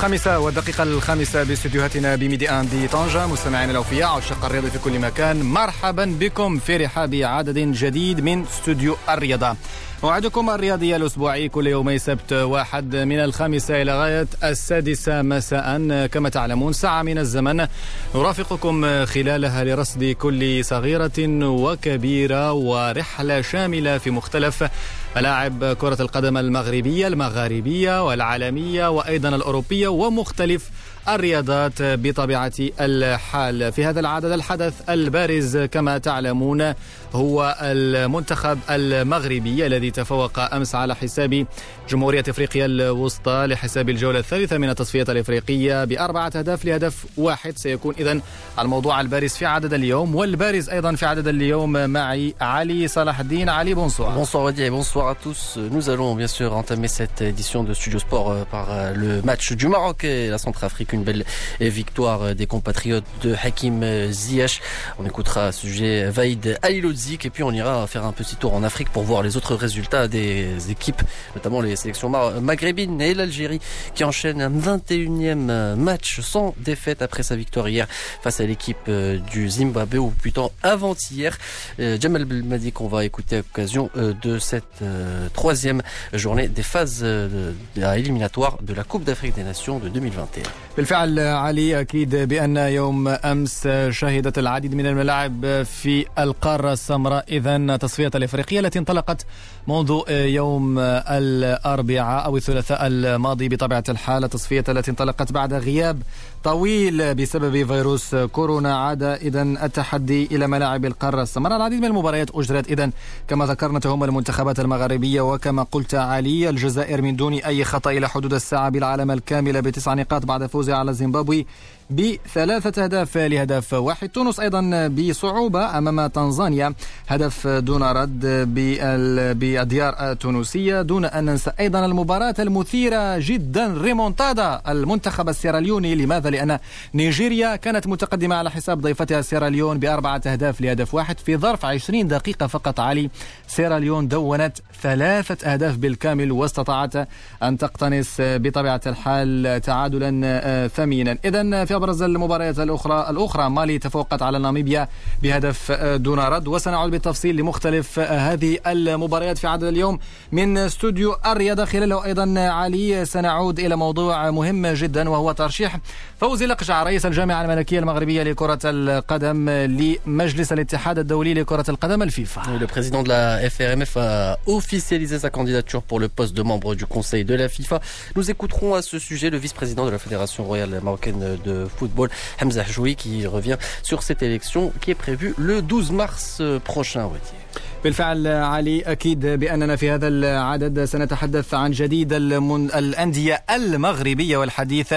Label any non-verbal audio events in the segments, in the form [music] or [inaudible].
الخامسة والدقيقة الخامسة باستديوهاتنا بميديان دي طنجة. مستمعينا الأوفياء عشاق الرياضة في كل مكان مرحبا بكم في رحاب عدد جديد من استوديو الرياضة. موعدكم الرياضي الأسبوعي كل يومي سبت واحد من الخامسة إلى غاية السادسة مساء. كما تعلمون ساعة من الزمن نرافقكم خلالها لرصد كل صغيرة وكبيرة ورحلة شاملة في مختلف ملاعب كرة القدم المغربية المغاربية والعالمية وأيضا الأوروبية ومختلف الرياضات بطبيعة الحال. في هذا العدد الحدث البارز كما تعلمون هو المنتخب المغربي الذي تفوق أمس على حساب جمهورية إفريقيا الوسطى لحساب الجولة الثالثة من التصفية الإفريقية بأربعة أهداف لهدف واحد سيكون إذن الموضوع البارز في عدد اليوم والبارز أيضا في عدد اليوم معي علي صلاح الدين علي بونسوار Odi et bonsoir à tous. Nous allons bien sûr entamer cette édition de Studio Sport euh, par euh, le match du Maroc et la Centrafrique. Une belle victoire des compatriotes de Hakim Ziyech. On Alilodzik et puis on ira faire un petit tour en Afrique pour voir les autres résultats des équipes, notamment les sélections maghrébines et l'Algérie qui enchaîne un 21e match sans défaite après sa victoire hier face à l'équipe euh, du Zimbabwe ou plutôt avant-hier. Euh, Jamal Belmadi qu'on va écouter à l'occasion euh, de cette troisième journée des phases éliminatoires de la Coupe d'Afrique des Nations de 2021. بالفعل علي أكيد بأن يوم أمس شهدت العديد من الملاعب في القارة السمراء. إذا تصفية الإفريقية التي انطلقت منذ يوم الأربعاء أو الثلاثاء الماضي بطبيعة الحال التصفية التي انطلقت بعد غياب طويل بسبب فيروس كورونا. عاد إذا التحدي إلى ملاعب القارة. السمراء العديد من المباريات أجرت إذا كما ذكرنا تهم المنتخبات المغاربية وكما قلت علي الجزائر من دون أي خطأ إلى حدود الساعة بالعلامة الكاملة بتسع نقاط بعد فوزها على زيمبابوي بثلاثة أهداف لهدف واحد. تونس أيضا بصعوبة أمام تنزانيا. هدف دون رد بالديار التونسية. دون أن ننسى أيضا المباراة المثيرة جدا. ريمونتادا المنتخب السيراليوني. لماذا؟ لأن نيجيريا كانت متقدمة على حساب ضيفتها سيراليون بأربعة أهداف لهدف واحد. في ظرف 20 دقيقة فقط علي سيراليون دونت ثلاثة أهداف بالكامل واستطاعت أن تقتنص بطبيعة الحال تعادلا ثمينا. إذا في أبرز المباريات الأخرى الأخرى مالي تفوقت على ناميبيا بهدف دون رد وسنعود بالتفصيل لمختلف هذه المباريات في عدد اليوم من استوديو الرياضة خلاله أيضا علي سنعود إلى موضوع مهم جدا وهو ترشيح فوزي لقجع رئيس الجامعة الملكية المغربية لكرة القدم لمجلس الاتحاد الدولي لكرة القدم الفيفا. Le président de la FRMF a officialisé sa candidature pour le poste de membre du conseil de la FIFA. Nous écouterons à ce sujet le vice-président de la Fédération royale marocaine de football, Hamza Hjoui, qui revient sur cette élection qui est prévue le 12 mars prochain. بالفعل علي أكيد بأننا في هذا العدد سنتحدث عن جديد الأندية المغربية والحديث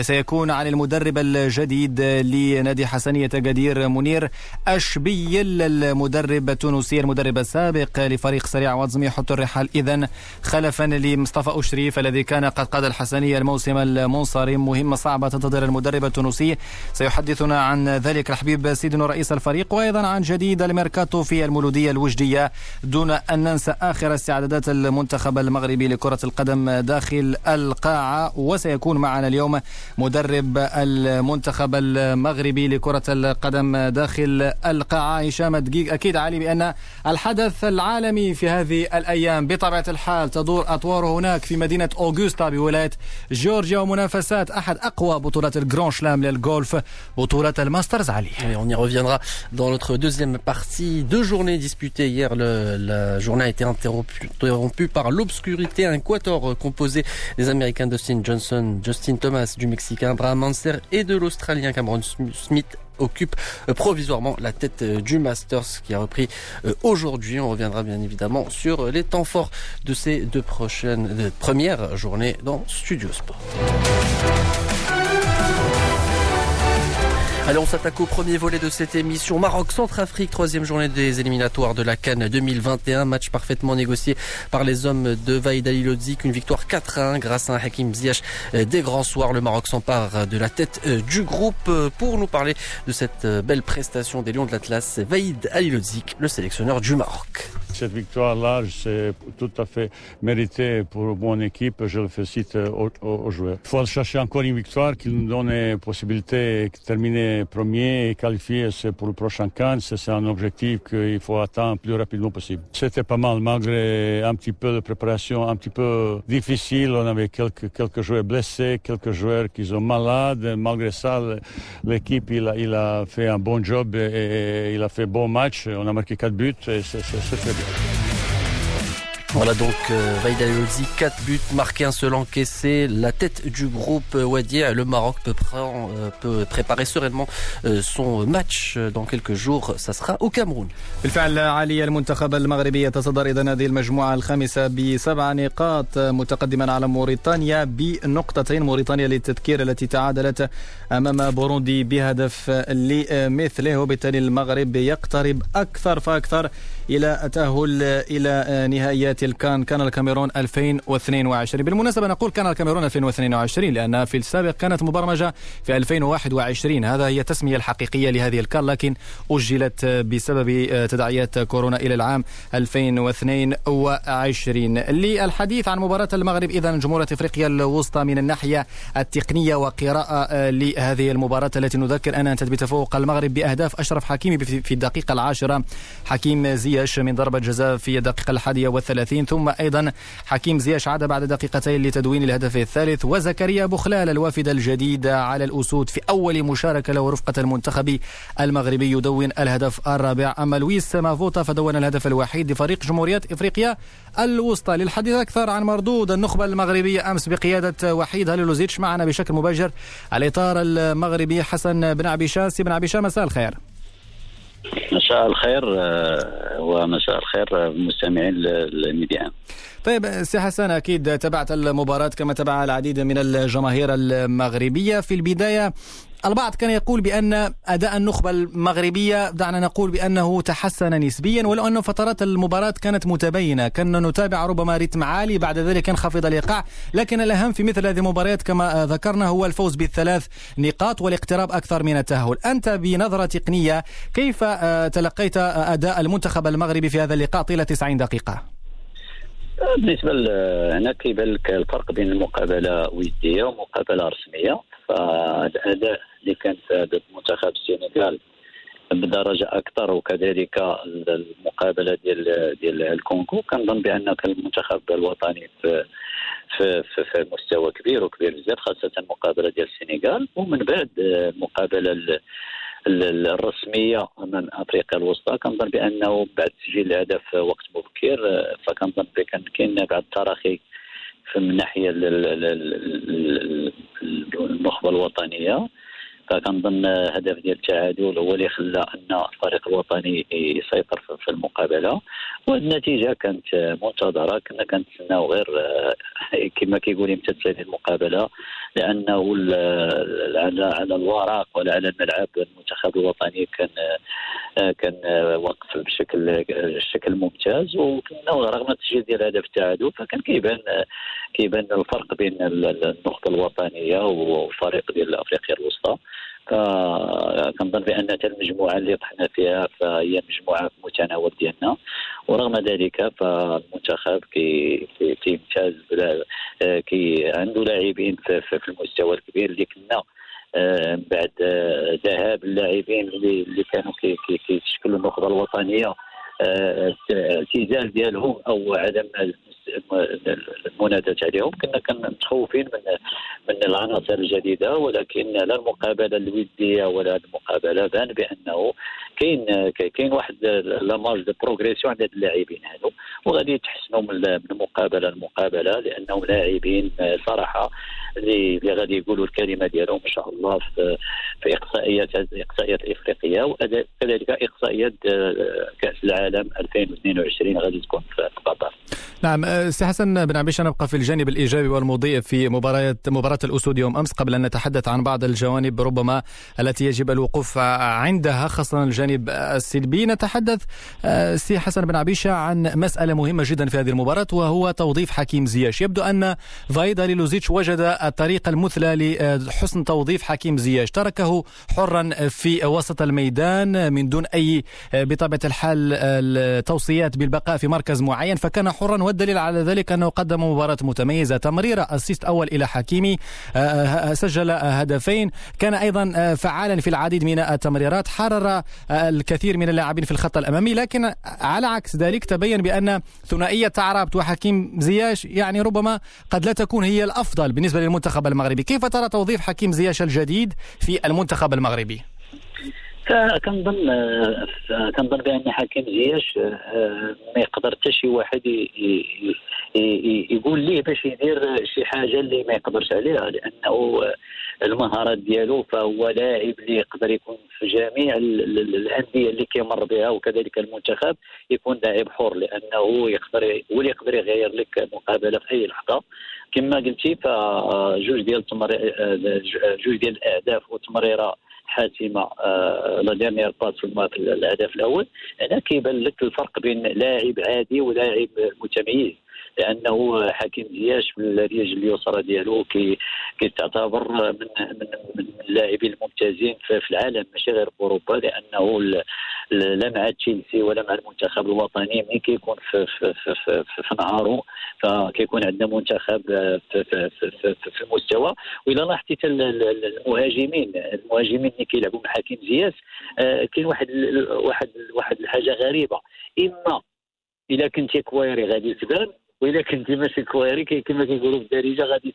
سيكون عن المدرب الجديد لنادي حسنية جدير منير أشبيل المدرب التونسي المدرب السابق لفريق سريع وزمي يحط الرحال. إذا خلفا لمصطفى أشريف الذي كان قد قاد الحسنية الموسم المنصرم. مهمة صعبة تنتظر المدرب التونسي. سيحدثنا عن ذلك الحبيب سيدنا رئيس الفريق وأيضا عن جديد الميركاتو في المولودية الوجدية. دون أن ننسى آخر استعدادات المنتخب المغربي لكرة القدم داخل القاعة وسيكون معنا اليوم مدرب المنتخب المغربي لكرة القدم داخل القاعة هشام دقيق أكيد علي بأن الحدث العالمي في هذه الأيام بطبيعة الحال تدور أطواره هناك في مدينة أوغوستا بولاية جورجيا ومنافسات أحد أقوى بطولات ال grand chelem للجولف بطولة الماسترز علي on y reviendra dans notre deuxième partie. Deux journées disputées hier. Le, la journée a été interrompue, interrompue par l'obscurité. Un quatuor composé des Américains Dustin Johnson, Justin Thomas, du Mexicain Abraham Manser et de l'Australien Cameron Smith occupe provisoirement la tête du Masters qui a repris aujourd'hui. On reviendra bien évidemment sur les temps forts de ces deux prochaines premières journées dans Studio Sport. Allez, on s'attaque au premier volet de cette émission. Maroc-Centrafrique, troisième journée des éliminatoires de la Cannes 2021. Match parfaitement négocié par les hommes de Vaïd Ali Lodzik. Une victoire 4-1 grâce à un Hakim Ziyech des grands soirs. Le Maroc s'empare de la tête du groupe. Pour nous parler de cette belle prestation des Lions de l'Atlas, Vaïd Ali Lodzik, le sélectionneur du Maroc. Cette victoire-là, c'est tout à fait mérité pour mon équipe. Je le félicite aux, aux joueurs. Il faut chercher encore une victoire qui nous donne la possibilité de terminer premier et qualifier pour le prochain camp. C'est un objectif qu'il faut atteindre le plus rapidement possible. C'était pas mal, malgré un petit peu de préparation un petit peu difficile. On avait quelques, joueurs blessés, quelques joueurs qui sont malades. Malgré ça, l'équipe, il a, a fait un bon job et, il a fait bon match. On a marqué quatre buts et c'est très bien. Voilà donc euh, Vaïda 4 buts marqués, un seul encaissé. La tête du groupe euh, Wadia, le Maroc peut, prendre, euh, peut préparer sereinement euh, son match dans quelques jours. Ça sera au Cameroun. بالفعل علي المنتخب المغربي يتصدر إذا هذه المجموعة الخامسة بسبع نقاط متقدما على موريتانيا بنقطتين موريتانيا للتذكير التي تعادلت أمام بوروندي بهدف لمثله وبالتالي المغرب يقترب أكثر فأكثر إلى التأهل إلى نهائيات الكان كان الكاميرون 2022 بالمناسبة نقول كان الكاميرون 2022 لأنها في السابق كانت مبرمجة في 2021 هذا هي التسمية الحقيقية لهذه الكان لكن أجلت بسبب تداعيات كورونا إلى العام 2022 للحديث عن مباراة المغرب إذا جمهورية إفريقيا الوسطى من الناحية التقنية وقراءة لهذه المباراة التي نذكر أنها انتهت بتفوق المغرب بأهداف أشرف حكيمي في الدقيقة العاشرة. حكيم زياش من ضربة جزاء في الدقيقة الحادية والثلاثين ثم أيضا حكيم زياش عاد بعد دقيقتين لتدوين الهدف الثالث وزكريا بخلال الوافد الجديد على الأسود في أول مشاركة له رفقة المنتخب المغربي يدون الهدف الرابع. أما لويس مافوتا فدون الهدف الوحيد لفريق جمهورية إفريقيا الوسطى. للحديث أكثر عن مردود النخبة المغربية أمس بقيادة وحيد هاليلوزيتش معنا بشكل مباشر الإطار المغربي حسن بن عبيشاس. بن عبيشا مساء الخير. مساء الخير آه، ومساء الخير مستمعين الميديا طيب سي حسن أكيد تابعت المباراة كما تبع العديد من الجماهير المغربية. في البداية البعض كان يقول بأن أداء النخبة المغربية دعنا نقول بأنه تحسن نسبيا ولو أن فترات المباراة كانت متباينة كنا نتابع ربما رتم عالي بعد ذلك ينخفض الإيقاع لكن الأهم في مثل هذه المباريات كما ذكرنا هو الفوز بالثلاث نقاط والاقتراب أكثر من التأهل أنت بنظرة تقنية كيف آه، تلقيت أداء المنتخب المغربي في هذا اللقاء طيلة 90 دقيقة؟ بالنسبة هنا كيبان لك الفرق بين المقابلة ودية ومقابلة رسمية. فالاداء اللي كانت ضد منتخب السنغال بدرجة أكثر وكذلك المقابلة ديال ديال الكونغو. كنظن بأن المنتخب الوطني في في, في, في مستوى كبير وكبير بزاف خاصة المقابلة ديال السنغال. ومن بعد المقابله الرسمية أمام أفريقيا الوسطى. كنظن بأنه بعد تسجيل الهدف وقت مبكر فكنظن بأن كاين بعض التراخي من ناحية النخبه الوطنية. فكنظن هدف ديال التعادل هو اللي خلى أن الفريق الوطني يسيطر في المقابلة. والنتيجة كانت منتظرة. كنا كنتسناو غير كما كيقول إمتى المقابلة لأنه على الورق ولا على الملعب المنتخب الوطني كان كان واقف بشكل الشكل ممتاز. وكنا رغم تسجيل ديال هدف التعادل فكان كيبان كيبان الفرق بين النخبه الوطنية والفريق ديال أفريقيا الوسطى. كنظن بأن المجموعة اللي طحنا فيها فهي مجموعة في المتناول ديالنا. ورغم ذلك فالمنتخب كي كيمتاز كي عنده لاعبين في, المستوى الكبير اللي كنا آه، بعد آه، ذهاب اللاعبين اللي كانوا كيتشكلوا النخبه الوطنية. الاعتزال ديالهم أو عدم المنادات عليهم. كنا متخوفين من من العناصر الجديدة ولكن لا المقابلة الودية ولا المقابلة بان بأنه كاين كاين واحد la marge de progression عند اللاعبين هادو. وغادي يتحسنوا من مقابله لمقابله لأنهم لاعبين صراحة اللي غادي يقولوا الكلمة ديالهم إن شاء الله في اقصائيات إقصائيات افريقيا وكذلك إقصائيات كأس العالم 2022 غادي تكون في قطر. نعم أه، سي حسن بن عبيشه نبقى في الجانب الإيجابي والمضيء في مباراه مباراة الأسود يوم أمس قبل أن نتحدث عن بعض الجوانب ربما التي يجب الوقوف عندها خاصة الجانب السلبي. نتحدث أه، سي حسن بن عبيشه عن مسألة مهمة جدا في هذه المباراة وهو توظيف حكيم زياش. يبدو أن وحيد خليلوزيتش وجد الطريقة المثلى لحسن توظيف حكيم زياش. تركه حرا في وسط الميدان من دون أي بطبيعة الحال التوصيات بالبقاء في مركز معين فكان حرا والدليل على ذلك أنه قدم مباراة متميزة. تمريرة أسيست أول إلى حكيمي آه، آه، سجل هدفين. كان أيضا آه، فعالا في العديد من التمريرات. حرر الكثير من اللاعبين في الخط الأمامي. لكن على عكس ذلك تبين بأن ثنائية تعرابت وحكيم زياش يعني ربما قد لا تكون هي الأفضل بالنسبة للمنتخب المغربي. كيف ترى توظيف حكيم زياش الجديد في المنتخب المغربي؟ فكنظن كنظن بأن حكيم زياش ما يقدر حتى شي واحد يقول ليه باش يدير شي حاجة اللي ما يقدرش عليها لأنه المهارات ديالو فهو لاعب اللي يقدر يكون في جميع الأندية اللي كيمر بها وكذلك المنتخب يكون لاعب حر لأنه يقدر هو اللي يقدر يغير لك مقابلة في أي لحظة. كما قلتي فجوج ديال جوج ديال الأهداف وتمريرة حاسمة la dernière passe في الهدف الأول. هنا كيبان لك الفرق بين لاعب عادي ولاعب متميز لأنه حكيم زياش من الرجل اليسرى ديالو كي كيتعتبر من من اللاعبين الممتازين في العالم ماشي غير في أوروبا لأنه لا مع تشيلسي ولا مع المنتخب الوطني ملي كيكون في في في, في, في نهارو فكيكون عندنا منتخب في, في, في, في, في المستوى. واذا لاحظتي المهاجمين المهاجمين اللي كيلعبوا مع حكيم زياس آه، كاين واحد واحد واحد الحاجة غريبة. إما إلا كنتي كويري غادي تبان وإذا كنتي ماشي كويري كما كيقولوا في الدارجه غادي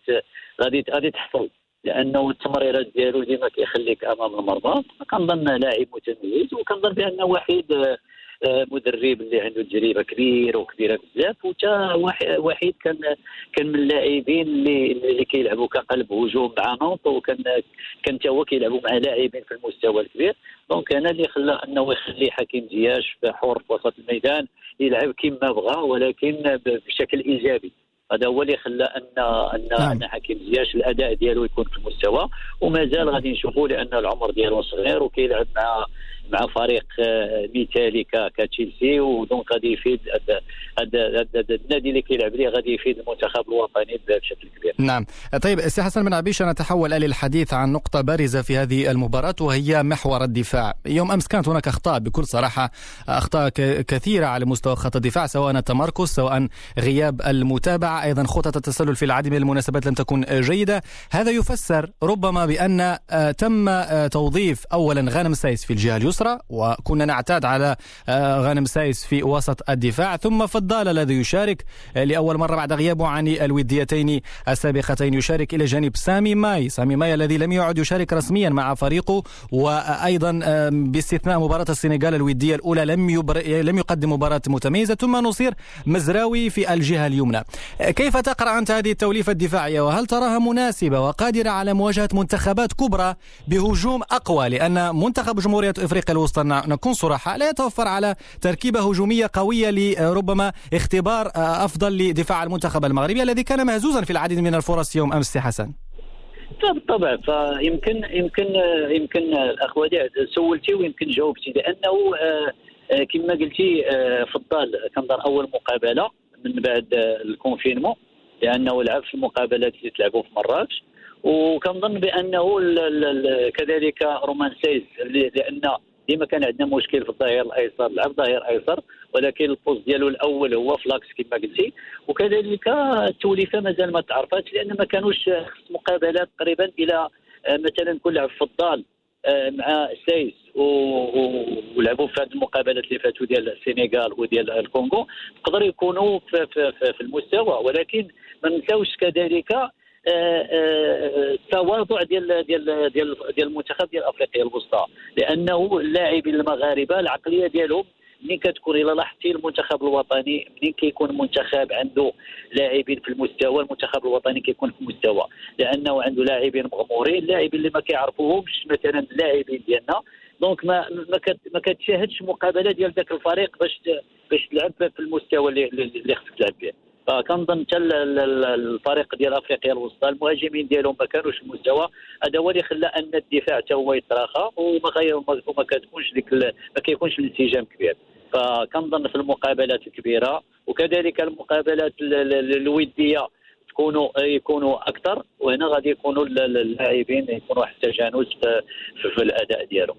غادي غادي تحصل لأنه التمريرات ديالو ديما كيخليك أمام المرمى. كنظن لاعب متميز وكنظن بان وحيد آه، مدرب اللي عنده تجربة كبيرة وكبيرة بزاف وتا وحيد كان كان من اللاعبين اللي اللي كيلعبوا كقلب هجوم مع نونط وكان كان هو كيلعبوا مع لاعبين في المستوى الكبير دونك أنا اللي خلى أنه يخلي حكيم زياش حر في وسط الميدان يلعب كما بغى ولكن بشكل إيجابي هذا هو اللي خلى ان ان نعم. أن حكيم زياش الأداء ديالو يكون في المستوى ومازال غادي نشوفوا لأن العمر ديالو صغير وكيلعب مع مع فريق آه، مثالي كتشيلسي و donc غادي يفيد النادي اللي كيلعب ليه غادي يفيد المنتخب الوطني بشكل كبير. نعم، طيب سي حسن بن عبيشه نتحول للحديث عن نقطة بارزة في هذه المباراة وهي محور الدفاع، يوم أمس كانت هناك أخطاء بكل صراحة أخطاء كثيرة على مستوى خط الدفاع سواء التمركز سواء غياب المتابعة، أيضا خطط التسلل في العديد من المناسبات لم تكن جيدة، هذا يفسر ربما بأن آه، تم آه، توظيف اولا غانم سايس في الجهة اليسرى. اليسرى وكنا نعتاد على آه، غانم سايس في وسط الدفاع. ثم فضال الذي يشارك آه، لأول مرة بعد غيابه عن الوديتين السابقتين يشارك إلى جانب سامي ماي. سامي ماي الذي لم يعد يشارك رسميا مع فريقه وأيضا آه، باستثناء مباراة السنغال الودية الأولى لم يبر... لم يقدم مباراة متميزة. ثم نصير مزراوي في الجهة اليمنى. كيف تقرأ أنت هذه التوليفة الدفاعية؟ وهل تراها مناسبة وقادرة على مواجهة منتخبات كبرى بهجوم أقوى؟ لأن منتخب جمهورية إفريقيا افريقيا الوسطى. نكون صراحة لا يتوفر على تركيبة هجومية قوية لربما اختبار آه، أفضل لدفاع المنتخب المغربي الذي كان مهزوزا في العديد من الفرص يوم أمس حسن. بالطبع فيمكن يمكن يمكن الأخ وديع سولتي ويمكن جاوبتي لأنه آه، آه، كما قلتي فضال كنظن أول مقابلة من بعد الكونفينمون لأنه لعب في المقابلات اللي تلعبوا في مراكش. وكنظن بأنه كذلك رومان سايس لأن ديما كان عندنا مشكل في الظهير الأيسر لعب ظهير أيسر ولكن ال poste ديالو الأول هو ف l'axe كما قلتي. وكذلك التوليفة مازال ما تعرفاتش لأن ما كانوش مقابلات تقريبا إلى آه، مثلا كل لعب فضال آه، مع سايس ولعبوا في هذه المقابلات اللي فاتوا ديال السنغال وديال الكونغو. يقدروا يكونوا في, في, في المستوى ولكن ما نساوش كذلك التواضع ديال ديال ديال ديال المنتخب ديال أفريقيا الوسطى. لأنه اللاعبين المغاربة العقلية ديالهم ملي كتكون؟ إلى لاحظتي المنتخب الوطني ملي كيكون منتخب عنده لاعبين في المستوى؟ المنتخب الوطني كيكون في المستوى. لأنه عنده لاعبين مغمورين اللاعبين اللي ما كيعرفوهمش مثلا اللاعبين ديالنا. دونك ما, ما كتشاهدش مقابلة ديال ذاك الفريق باش باش تلعب في المستوى اللي اللي خصك تلعب به فكنظن حتى الفريق ديال أفريقيا الوسطى المهاجمين ديالهم ما كانوش المستوى هذا هو اللي خلى أن الدفاع حتى هو يتراخى وما وما كتكونش ديك ما كيكونش الانسجام كبير. فكنظن في المقابلات الكبيرة وكذلك المقابلات الودية تكونوا يكونوا أكثر وهنا غادي يكونوا اللاعبين يكونوا واحد التجانس في الأداء ديالهم.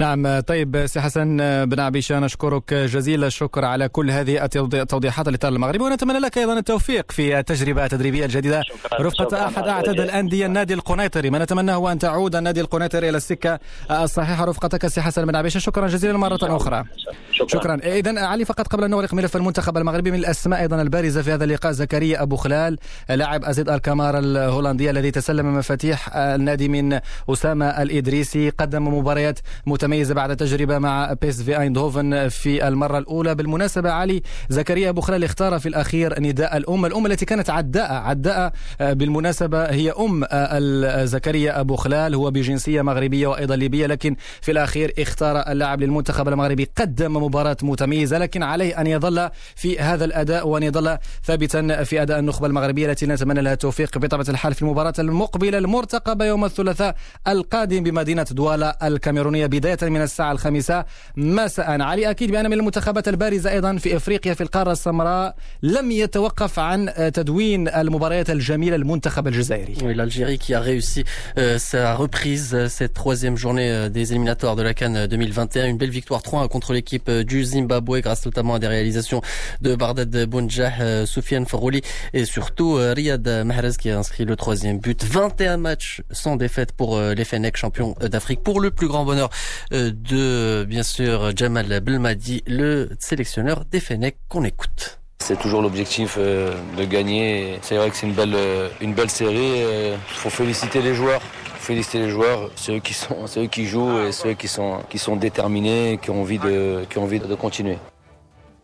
نعم طيب سي حسن بن عبيشة نشكرك جزيل الشكر على كل هذه التوضيحات للإطار المغربي ونتمنى لك أيضا التوفيق في التجربة التدريبية الجديدة. رفقة أحد أعتد الأندية النادي القنيطري ما نتمناه هو أن تعود النادي القنيطري إلى السكة الصحيحة. رفقتك سي حسن بن عبيشة شكرا جزيلا مرة أخرى. شكرا, شكرا. إذا علي فقط قبل أن نغلق ملف المنتخب المغربي من الأسماء أيضا البارزة في هذا اللقاء زكريا أبو خلال لاعب أزيد ألكمار الهولندي الذي تسلم مفاتيح النادي من أسامة الإدريسي قدم مباريات متميزة بعد تجربة مع بيس في أيندهوفن في المرة الأولى. بالمناسبة علي زكريا أبو خلال اختار في الأخير نداء الأم. الأم التي كانت عداء عداء آه، بالمناسبة هي أم آه، زكريا أبو خلال هو بجنسية مغربية وأيضا ليبية لكن في الأخير اختار اللاعب للمنتخب المغربي قدم مباراة متميزة. لكن عليه أن يظل في هذا الأداء وأن يظل ثابتا في أداء النخبة المغربية التي نتمنى لها التوفيق بطبيعة الحال في المباراة المقبلة. المرتقبة يوم الثلاثاء القادم بمدينة دوالا الكاميرونية. بداية من الساعة الخامسة مساء علي أكيد بأن من المنتخبات البارزة أيضا في إفريقيا في القارة السمراء لم يتوقف عن تدوين المباريات الجميلة المنتخب الجزائري Oui, l'Algérie qui a réussi euh, sa reprise, euh, cette troisième journée euh, des éliminatoires de la Cannes 2021. Une belle victoire 3 contre l'équipe euh, du Zimbabwe grâce notamment à des réalisations de Bardad Bounjah, Soufiane Farouli et surtout Riyad Mahrez qui a inscrit le troisième but. 21 matchs sans défaite pour les Fennecs, champions d'Afrique. Pour le plus grand bonheur de, bien sûr, Jamal Belmadi, le sélectionneur des Fennecs qu'on écoute. C'est toujours l'objectif euh, de gagner. C'est vrai que c'est une belle, euh, série. Il euh, faut féliciter les joueurs féliciter les joueurs, ceux qui sont, ceux qui jouent et ceux qui sont, déterminés, qui ont envie qui ont envie de continuer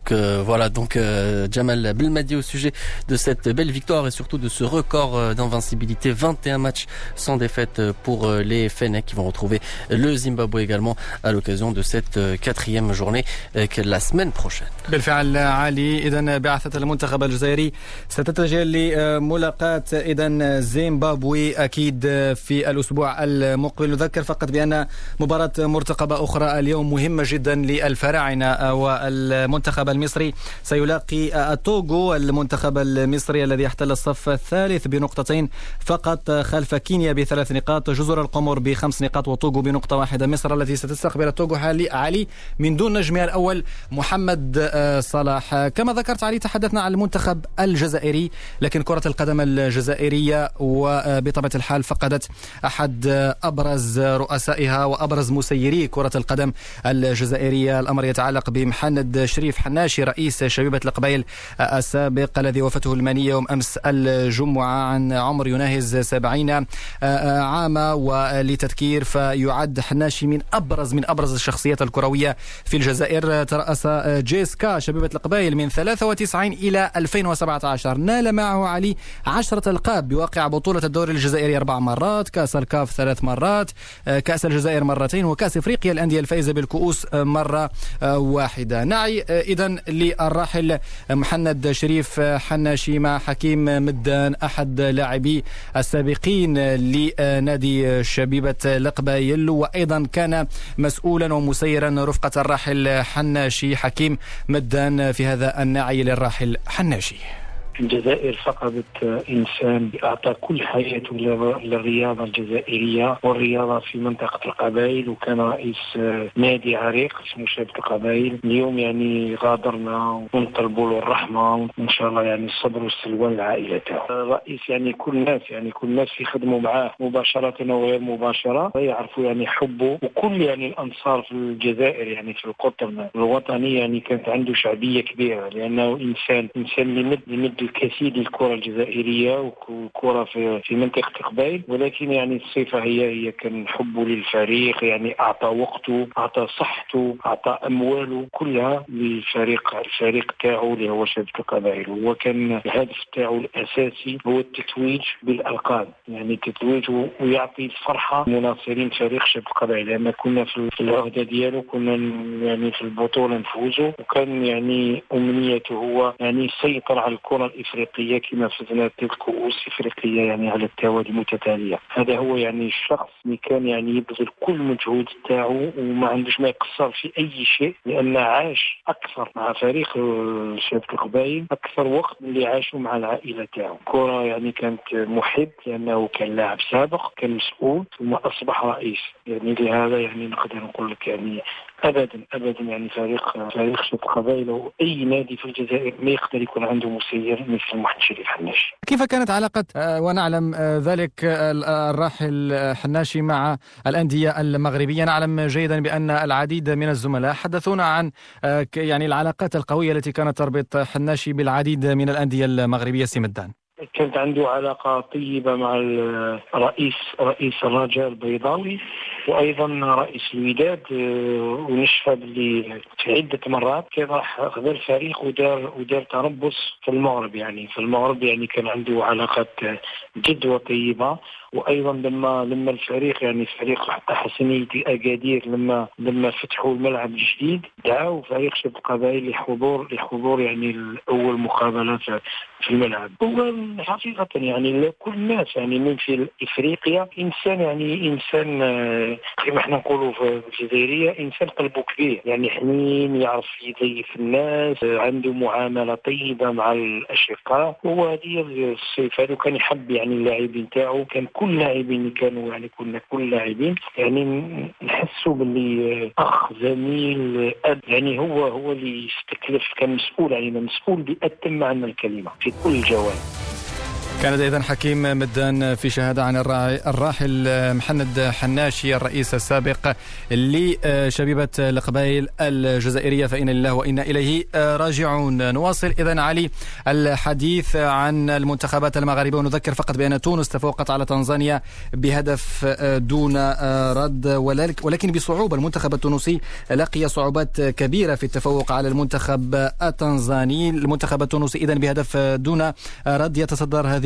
voilà donc euh, Jamal Belmadi au sujet de cette belle victoire et surtout de ce record euh, d'invincibilité 21 matchs sans défaite euh, pour les Fennecs qui vont retrouver le Zimbabwe également à l'occasion de cette quatrième journée la semaine prochaine. بالفعل علي اذا بعثه المنتخب الجزائري ستتجه لملاقاه اذا زيمبابوي اكيد في الاسبوع المقبل نذكر فقط بان مباراه مرتقبه اخرى اليوم مهمه جدا للفراعنه والمنتخب المصري سيلاقي التوغو المنتخب المصري الذي يحتل الصف الثالث بنقطتين فقط خلف كينيا بثلاث نقاط جزر القمر بخمس نقاط وتوغو بنقطة واحدة. مصر التي ستستقبل حالي علي من دون نجمها الأول محمد آه، صلاح. كما ذكرت علي تحدثنا عن المنتخب الجزائري لكن كرة القدم الجزائرية وبطبيعة الحال فقدت أحد أبرز رؤسائها وأبرز مسيري كرة القدم الجزائرية. الأمر يتعلق بمحمد شريف حنان الناشي رئيس شبيبة القبائل السابق الذي وفته المنية يوم أمس الجمعة عن عمر يناهز سبعين عاما ولتذكير فيعد حناشي من أبرز من أبرز الشخصيات الكروية في الجزائر. ترأس جيسكا شبيبة القبائل من 93 إلى 2017 نال معه علي عشرة ألقاب بواقع بطولة الدوري الجزائري أربع مرات كأس الكاف ثلاث مرات كأس الجزائر مرتين وكأس إفريقيا الأندية الفائزة بالكؤوس مرة واحدة. نعي إذا للراحل محمد شريف حناشي مع حكيم مدان أحد لاعبي السابقين لنادي شبيبة القبايل وأيضا كان مسؤولا ومسيرا رفقة الراحل حناشي حكيم مدان في هذا الناعي للراحل حناشي. الجزائر فقدت إنسان اعطى كل حياته للرياضة الجزائرية والرياضة في منطقة القبائل وكان رئيس نادي عريق اسمه شباب القبائل. اليوم يعني غادرنا ونطلبوا له الرحمة وإن شاء الله يعني الصبر والسلوان لعائلته الرئيس يعني كل الناس يعني كل الناس يخدموا معاه مباشرة وغير مباشرة يعرفوا يعني حبه. وكل يعني الأنصار في الجزائر يعني في القطر الوطني يعني كانت عنده شعبية كبيرة لأنه إنسان إنسان يمد يمد الكثير للكرة الجزائرية والكرة في, في منطقة القبائل ولكن يعني الصفة هي هي كان حبه للفريق يعني أعطى وقته أعطى صحته أعطى أمواله كلها للفريق الفريق تاعو اللي هو شبكه القبائل. هو كان الهدف تاعو الأساسي هو التتويج بالألقاب. يعني التتويج ويعطي الفرحة لمناصرين فريق شبكه القبائل. لأن كنا في العهدة ديالو كنا يعني في البطولة نفوزوا وكان يعني أمنيته هو يعني يسيطر على الكرة الافريقيه كما فزنا ثلاث كؤوس إفريقية يعني على التوالي متتاليه هذا هو يعني الشخص اللي كان يعني يبذل كل مجهود تاعو وما عندوش ما يقصر في أي شيء لأن عاش أكثر مع فريق شبكه القبائل أكثر وقت اللي عاشوا مع العائلة تاعو. الكره يعني كانت محب لأنه كان لاعب سابق كان مسؤول ثم أصبح رئيس. يعني لهذا يعني نقدر نقول لك يعني ابدا ابدا يعني فريق فريق شباب القبائل أو أي نادي في الجزائر ما يقدر يكون عنده مسير مثل محمد شريف حناشي. كيف كانت علاقة آه، ونعلم آه، ذلك آه، الراحل حناشي مع الأندية المغربية نعلم جيدا بأن العديد من الزملاء حدثونا عن يعني العلاقات القوية التي كانت تربط حناشي بالعديد من الأندية المغربية سيمدان. كانت عنده علاقة طيبة مع الرئيس رئيس الرجاء البيضاوي وأيضا رئيس الوداد آه، ونشفى باللي عدة مرات كان راح خذ الفريق ودار ودار تربص في المغرب يعني. في المغرب يعني كان عنده علاقات جد وطيبة. وأيضا لما لما الفريق يعني فريق حتى حسنيه أكادير لما لما فتحوا الملعب الجديد دعوا فريق شباب القبائل لحضور لحضور يعني اول مقابله في الملعب. هو حقيقة يعني كل الناس يعني من في إفريقيا إنسان يعني إنسان آه، كما إحنا نقولوا في الجزائرية إنسان قلبه كبير. يعني حنين يعرف يضيف الناس عنده معاملة طيبة مع الأشقاء. هو هذه الصفة هذا كان يحب يعني اللاعبين تاعو كان كل اللاعبين اللي كانوا يعني كنا كل لاعبين. يعني نحسوا باللي أخ زميل أب يعني هو هو اللي يستكلف كان مسؤول علينا مسؤول بأتم معنى الكلمة في كل الجوانب كانت اذا حكيم مدان في شهادة عن الراحل محمد حناشي الرئيس السابق لشبيبة القبائل الجزائرية فإنا لله وإنا إليه راجعون. نواصل اذا علي الحديث عن المنتخبات المغاربة ونذكر فقط بأن تونس تفوقت على تنزانيا بهدف دون رد ولكن بصعوبة. المنتخب التونسي لقي صعوبات كبيرة في التفوق على المنتخب التنزاني. المنتخب التونسي اذا بهدف دون رد يتصدر هذه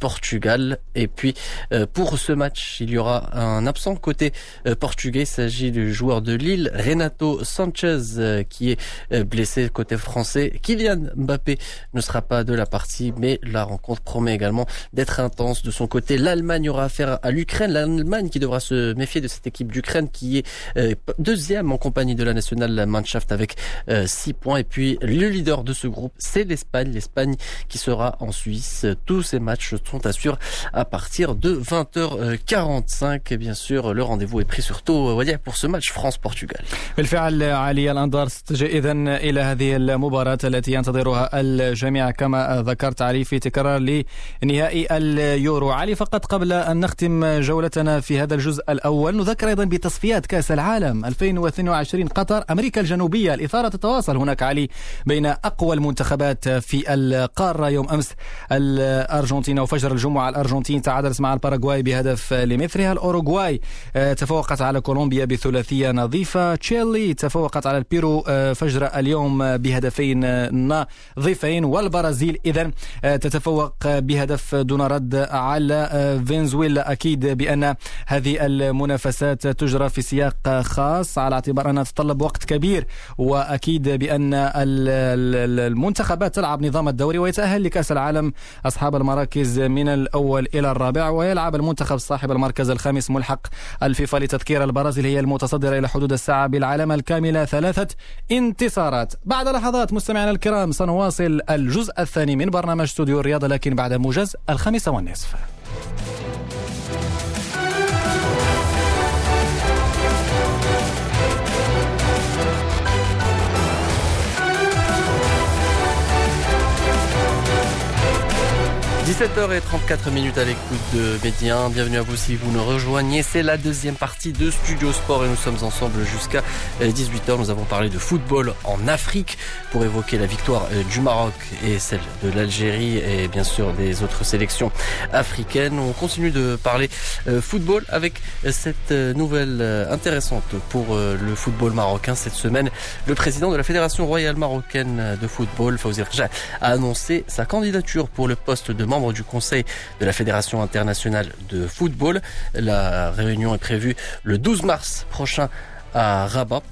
Portugal. Et puis euh, pour ce match, il y aura un absent côté euh, portugais. Il s'agit du joueur de Lille, Renato Sanchez, euh, qui est blessé côté français. Kylian Mbappé ne sera pas de la partie, mais la rencontre promet également d'être intense. De son côté, l'Allemagne aura affaire à l'Ukraine. L'Allemagne qui devra se méfier de cette équipe d'Ukraine qui est deuxième en compagnie de la nationale Mannschaft avec six points. Et puis le leader de ce groupe, c'est l'Espagne. L'Espagne qui sera en Suisse. Tous ces matchs sont à suivre à partir de 20h45 bien sûr le rendez-vous est pris sur تو pour ce match France-Portugal. بالفعل اليورو. علي فقط قبل أن نختم جولتنا في هذا الجزء الأول نذكر أيضا بتصفيات كأس العالم 2022 قطر أمريكا الجنوبية. الإثارة تتواصل هناك علي بين أقوى المنتخبات في القارة. يوم أمس الأرجنتين وفجر الجمعة الأرجنتين تعادلت مع الباراغواي بهدف لمثلها. الأوروغواي آه، تفوقت على كولومبيا بثلاثية نظيفة. تشيلي تفوقت على البيرو آه، فجر اليوم بهدفين نظيفين. والبرازيل إذا آه، تتفوق بهدف دون رد على فنزويلا. أكيد بأن هذه المنافسات تجرى في سياق خاص. على اعتبار أنها تتطلب وقت كبير وأكيد بأن المنتخبات تلعب نظام الدوري ويتأهل لكأس العالم أصحاب المراكز من الأول إلى الرابع ويلعب المنتخب صاحب المركز الخامس ملحق الفيفا لتذكير البرازيل هي المتصدرة إلى حدود الساعة بالعلامة الكاملة ثلاثة انتصارات. بعد لحظات مستمعينا الكرام سنواصل الجزء الثاني من برنامج استوديو الرياضة لكن بعد موجز الخامسة والنصف. 17h34 minutes à l'écoute de Médien. Bienvenue à vous si vous nous rejoignez. C'est la deuxième partie de Studio Sport et nous sommes ensemble jusqu'à 18h. Nous avons parlé de football en Afrique pour évoquer la victoire euh, du Maroc et celle de l'Algérie et bien sûr des autres sélections africaines. On continue de parler euh, football avec cette euh, nouvelle intéressante pour le football marocain cette semaine. Le président de la Fédération royale marocaine de football, Fawzi a annoncé sa candidature pour le poste de membre du Conseil de la Fédération internationale de football. La réunion est prévue le 12 mars prochain à Rabat.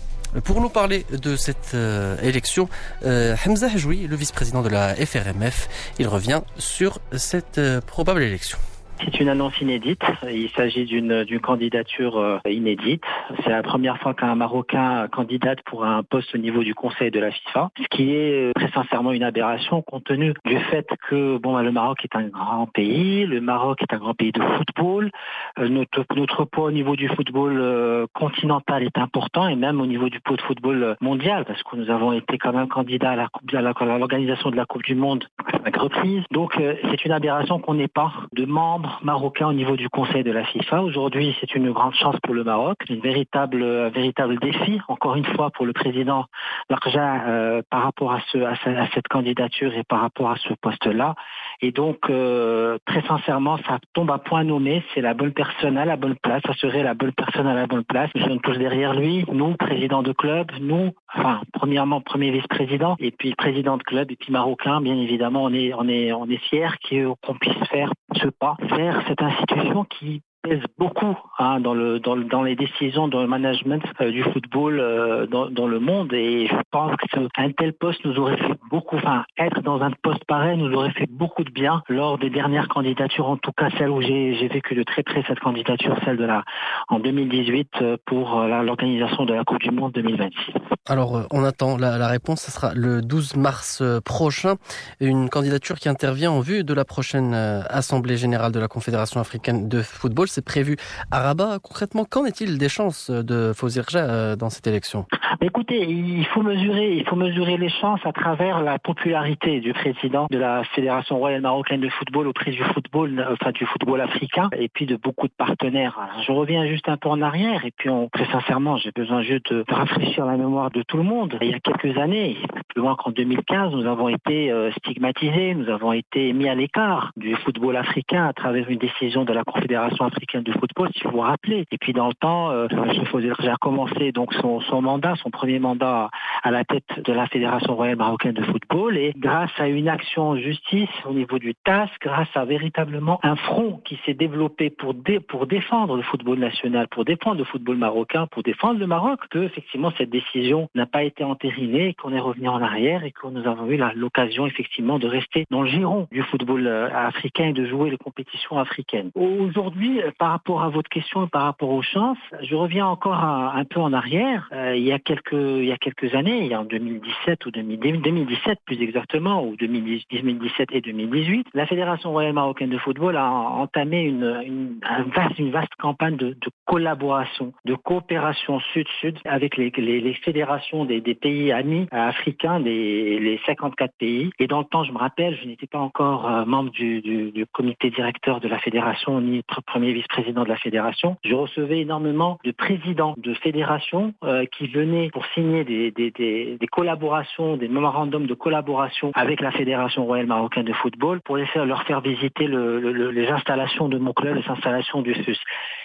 Pour nous parler de cette euh, élection, euh, Hamza Hajoui, le vice-président de la FRMF, il revient sur cette euh, probable élection. C'est une annonce inédite. Il s'agit d'une candidature euh, inédite. C'est la première fois qu'un Marocain candidate pour un poste au niveau du Conseil de la FIFA, ce qui est euh, très sincèrement une aberration compte tenu du fait que bon, bah, le Maroc est un grand pays, le Maroc est un grand pays de football, euh, notre, notre poids au niveau du football continental est important et même au niveau du poids de football mondial parce que nous avons été quand même candidats à l'organisation de la Coupe du Monde à cinq reprises. Donc c'est une aberration qu'on n'ait pas de membres marocain au niveau du Conseil de la FIFA. Aujourd'hui, c'est une grande chance pour le Maroc, une véritable, un véritable défi, encore une fois, pour le président Larja euh, par rapport à, ce, à, cette candidature et par rapport à ce poste-là. Et donc, euh, très sincèrement, ça tombe à point nommé. C'est la bonne personne à la bonne place. Ça serait la bonne personne à la bonne place. Nous sommes tous derrière lui. Nous, président de club, nous, enfin, premièrement, premier vice-président, et puis président de club, et puis marocain, bien évidemment, on est, on est, on est fiers qu'on puisse faire ce pas cette institution qui pèse beaucoup hein, dans, le, dans, dans, les décisions, dans le management euh, du football euh, dans, le monde. Et je pense qu'un tel poste nous aurait fait beaucoup, enfin, être dans un poste pareil nous aurait fait beaucoup de bien lors des dernières candidatures, en tout cas celle où j'ai vécu de très près cette candidature, celle de la en 2018 euh, pour l'organisation de la Coupe du Monde 2026. Alors, on attend la, réponse. Ce sera le 12 mars prochain. Une candidature qui intervient en vue de la prochaine Assemblée générale de la Confédération africaine de football c'est prévu à Rabat. Concrètement, qu'en est-il des chances de Fozirja euh, dans cette élection? Écoutez, il faut mesurer, les chances à travers la popularité du président de la Fédération royale marocaine de football auprès du football, enfin du football africain, et puis de beaucoup de partenaires. je reviens juste un peu en arrière, et puis très sincèrement, j'ai besoin juste de rafraîchir la mémoire de tout le monde. Il y a quelques années, plus loin qu'en 2015, nous avons été euh, stigmatisés, nous avons été mis à l'écart du football africain à travers une décision de la Confédération africaine africaine de football, si vous vous rappelez. Et puis dans le temps, euh, j'ai commencé donc son, son, mandat, son premier mandat à la tête de la Fédération royale marocaine de football. Et grâce à une action en justice au niveau du TAS, grâce à véritablement un front qui s'est développé pour, dé, pour défendre le football national, pour défendre le football marocain, pour défendre le Maroc, que effectivement cette décision n'a pas été entérinée, qu'on est revenu en arrière et que nous avons eu l'occasion effectivement de rester dans le giron du football euh, africain et de jouer les compétitions africaines. Aujourd'hui, par rapport à votre question et par rapport aux chances, je reviens encore un, peu en arrière. Euh, il y a quelques il y a quelques années, en 2017 ou 2017 plus exactement, ou 2017 et 2018, la Fédération royale marocaine de football a entamé une, une, vaste, une vaste campagne de, de collaboration, de coopération sud-sud avec les, les, fédérations des, des, pays amis africains, des, les 54 pays. Et dans le temps, je me rappelle, je n'étais pas encore euh, membre du, du, du comité directeur de la fédération ni premier vice-président de la fédération, je recevais énormément de présidents de fédérations euh, qui venaient pour signer des, des, des, des, collaborations, des mémorandums de collaboration avec la Fédération royale marocaine de football pour les faire, leur faire visiter le, le, les installations de mon club, les installations du FUS.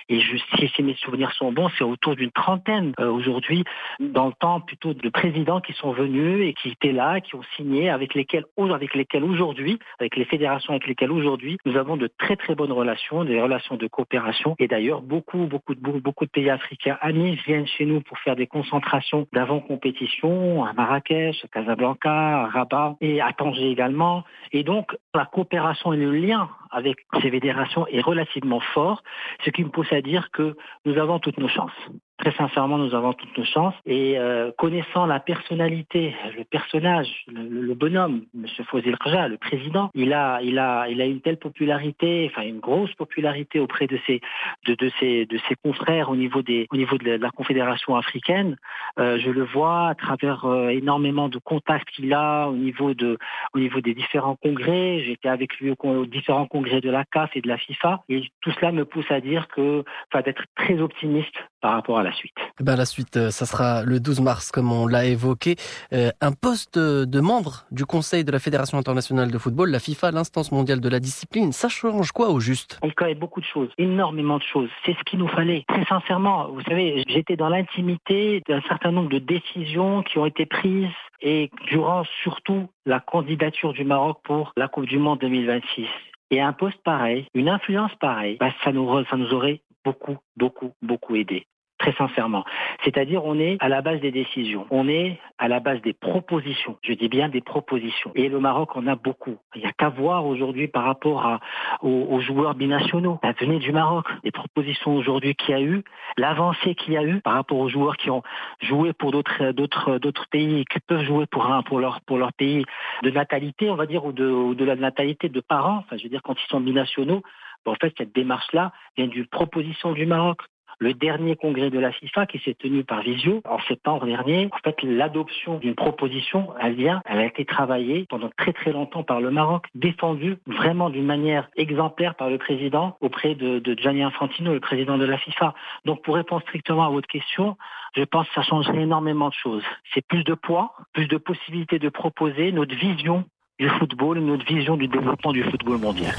Et je, si, mes souvenirs sont bons, c'est autour d'une trentaine euh, aujourd'hui, dans le temps plutôt de présidents qui sont venus et qui étaient là, qui ont signé, avec lesquels, avec lesquels aujourd'hui, avec les fédérations avec lesquelles aujourd'hui, nous avons de très très bonnes relations, des relations de coopération. Et d'ailleurs, beaucoup, beaucoup de, beaucoup de pays africains amis viennent chez nous pour faire des concentrations d'avant-compétition à Marrakech, à Casablanca, à Rabat et à Tanger également. Et donc, la coopération et le lien avec ces fédérations est relativement fort, ce qui me pousse à dire que nous avons toutes nos chances. Très sincèrement, nous avons toutes nos chances. Et euh, connaissant la personnalité, le personnage, le, bonhomme, M. Fozil Khaja, le président, il a, il a, il a une telle popularité, enfin une grosse popularité auprès de ses, de, de ses, de ses confrères au niveau des, au niveau de la, Confédération africaine. Euh, je le vois à travers euh, énormément de contacts qu'il a au niveau de, au niveau des différents congrès. J'étais avec lui aux différents congrès de la CAF et de la FIFA. Et tout cela me pousse à dire que, enfin, d'être très optimiste par rapport à la suite. Eh ben la suite, euh, ça sera le 12 mars, comme on l'a évoqué. Euh, un poste de membre du Conseil de la Fédération internationale de football, la FIFA, l'instance mondiale de la discipline, ça change quoi au juste? Il connaît beaucoup de choses, énormément de choses. C'est ce qu'il nous fallait. Très sincèrement, vous savez, j'étais dans l'intimité d'un certain nombre de décisions qui ont été prises et durant surtout la candidature du Maroc pour la Coupe du Monde 2026. Et un poste pareil, une influence pareille, bah, ça, nous, ça nous aurait beaucoup, beaucoup, beaucoup aidé très sincèrement. C'est-à-dire, on est à la base des décisions, on est à la base des propositions. Je dis bien des propositions. Et le Maroc en a beaucoup. Il n'y a qu'à voir aujourd'hui par rapport à, aux, joueurs binationaux, la venue du Maroc, les propositions aujourd'hui qu'il y a eu, l'avancée qu'il y a eu par rapport aux joueurs qui ont joué pour d'autres d'autres d'autres pays qui peuvent jouer pour un pour leur pour leur pays de natalité, on va dire, ou de, ou de la natalité de parents. Enfin, je veux dire, quand ils sont binationaux, en fait, cette démarche-là vient d'une proposition du Maroc le dernier congrès de la FIFA qui s'est tenu par visio en septembre dernier. En fait, l'adoption d'une proposition, elle vient, elle a été travaillée pendant très très longtemps par le Maroc, défendue vraiment d'une manière exemplaire par le président auprès de, de Gianni Infantino, le président de la FIFA. Donc, pour répondre strictement à votre question, je pense que ça changerait énormément de choses. C'est plus de poids, plus de possibilités de proposer notre vision du football, notre vision du développement du football mondial.